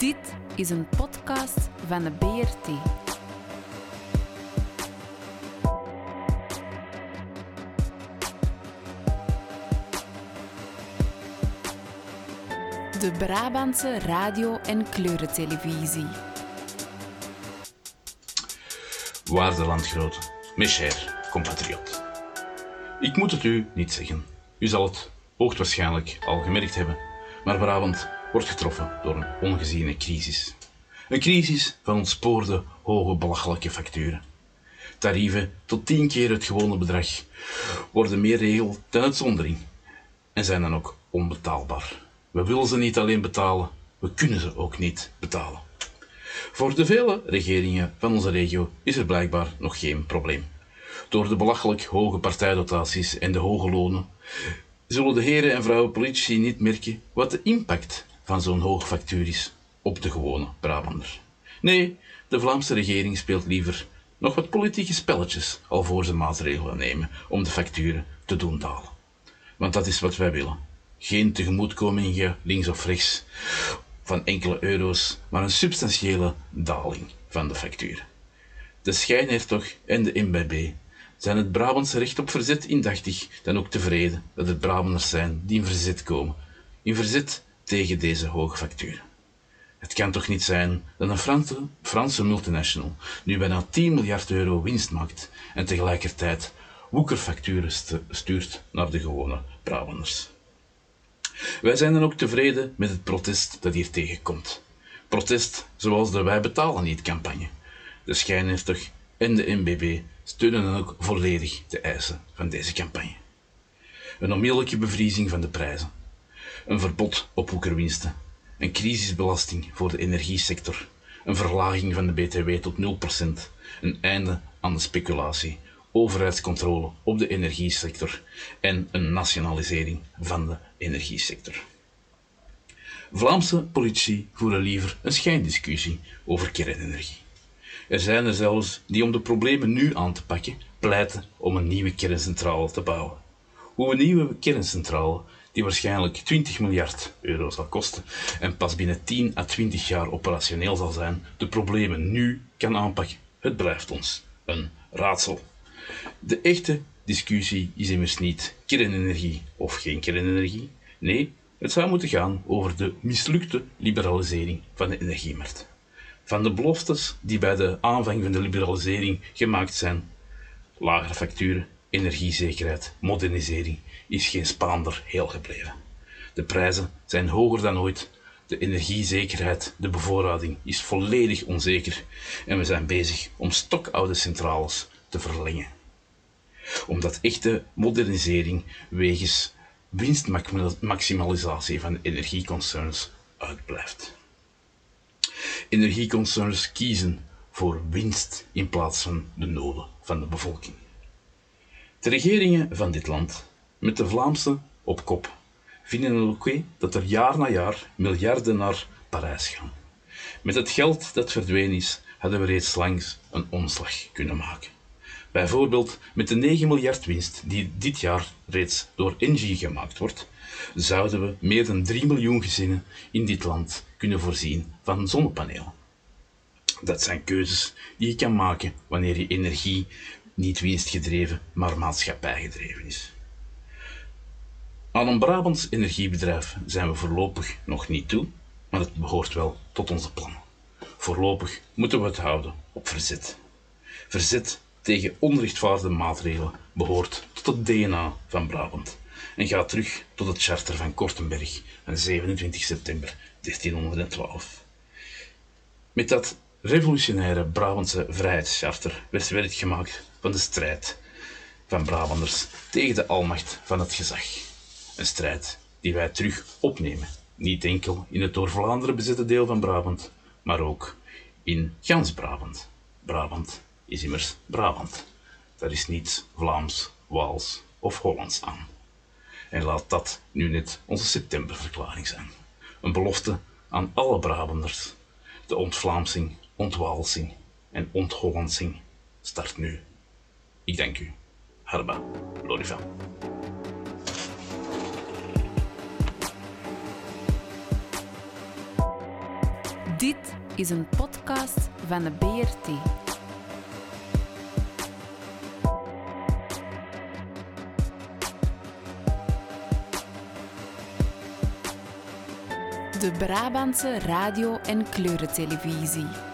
Dit is een podcast van de BRT. De Brabantse radio- en kleurentelevisie. Waarde landgenoten, mes compatriot. Ik moet het u niet zeggen. U zal het hoogstwaarschijnlijk al gemerkt hebben, maar Brabant wordt getroffen door een ongeziene crisis. Een crisis van ontspoorde, hoge, belachelijke facturen. Tarieven tot tien keer het gewone bedrag worden meer regel dan uitzondering en zijn dan ook onbetaalbaar. We willen ze niet alleen betalen, we kunnen ze ook niet betalen. Voor de vele regeringen van onze regio is er blijkbaar nog geen probleem. Door de belachelijk hoge partijdotaties en de hoge lonen zullen de heren en vrouwen politici niet merken wat de impact van zo'n hoge factuur is op de gewone Brabander. Nee, de Vlaamse regering speelt liever nog wat politieke spelletjes alvorens ze maatregelen nemen om de facturen te doen dalen. Want dat is wat wij willen. Geen tegemoetkomingen links of rechts van enkele euro's, maar een substantiële daling van de facturen. De schijnhertog en de MBB zijn het Brabantse recht op verzet indachtig dan ook tevreden dat het Brabanders zijn die in verzet komen. In verzet tegen deze hoge facturen. Het kan toch niet zijn dat een Franse, Franse multinational nu bijna 10 miljard euro winst maakt en tegelijkertijd woekerfacturen stuurt naar de gewone Brabanders. Wij zijn dan ook tevreden met het protest dat hier tegenkomt. Protest zoals de Wij betalen niet campagne. De schijnhertog en de NBB steunen dan ook volledig de eisen van deze campagne. Een onmiddellijke bevriezing van de prijzen, een verbod op woekerwinsten, een crisisbelasting voor de energiesector, een verlaging van de BTW tot 0%, een einde aan de speculatie, overheidscontrole op de energiesector en een nationalisering van de energiesector. Vlaamse politici voeren liever een schijndiscussie over kernenergie. Er zijn er zelfs die om de problemen nu aan te pakken pleiten om een nieuwe kerncentrale te bouwen. Hoe een nieuwe kerncentrale, die waarschijnlijk 20 miljard euro zal kosten en pas binnen 10 à 20 jaar operationeel zal zijn, de problemen nu kan aanpakken, het blijft ons een raadsel. De echte discussie is immers niet kernenergie of geen kernenergie. Nee, het zou moeten gaan over de mislukte liberalisering van de energiemarkt. Van de beloftes die bij de aanvang van de liberalisering gemaakt zijn, lagere facturen, energiezekerheid, modernisering, is geen spaander heel gebleven. De prijzen zijn hoger dan ooit, de energiezekerheid, de bevoorrading is volledig onzeker en we zijn bezig om stokoude centrales te verlengen. Omdat echte modernisering wegens winstmaximalisatie van energieconcerns uitblijft. Energieconcerns kiezen voor winst in plaats van de noden van de bevolking. De regeringen van dit land, met de Vlaamse op kop, vinden het oké dat er jaar na jaar miljarden naar Parijs gaan. Met het geld dat verdwenen is, hadden we reeds langs een omslag kunnen maken. Bijvoorbeeld met de 9 miljard winst die dit jaar reeds door Engie gemaakt wordt, zouden we meer dan 3 miljoen gezinnen in dit land kunnen voorzien van zonnepanelen. Dat zijn keuzes die je kan maken wanneer je energie niet winstgedreven, maar maatschappijgedreven is. Aan een Brabants energiebedrijf zijn we voorlopig nog niet toe, maar het behoort wel tot onze plannen. Voorlopig moeten we het houden op verzet. Verzet tegen onrechtvaardige maatregelen behoort tot het DNA van Brabant en gaat terug tot het charter van Kortenberg van 27 september 1312. Met dat revolutionaire Brabantse vrijheidscharter werd werk gemaakt van de strijd van Brabanders tegen de almacht van het gezag. Een strijd die wij terug opnemen, niet enkel in het door Vlaanderen bezette deel van Brabant, maar ook in gans Brabant. Brabant is immers Brabant. Daar is niets Vlaams, Waals of Hollands aan. En laat dat nu net onze septemberverklaring zijn. Een belofte aan alle Brabanders. De ontvlaamsing, ontwaalsing en onthollandsing start nu. Ik dank u. Harba Lorival. Dit is een podcast van de BRT. De Brabantse radio- en kleurentelevisie.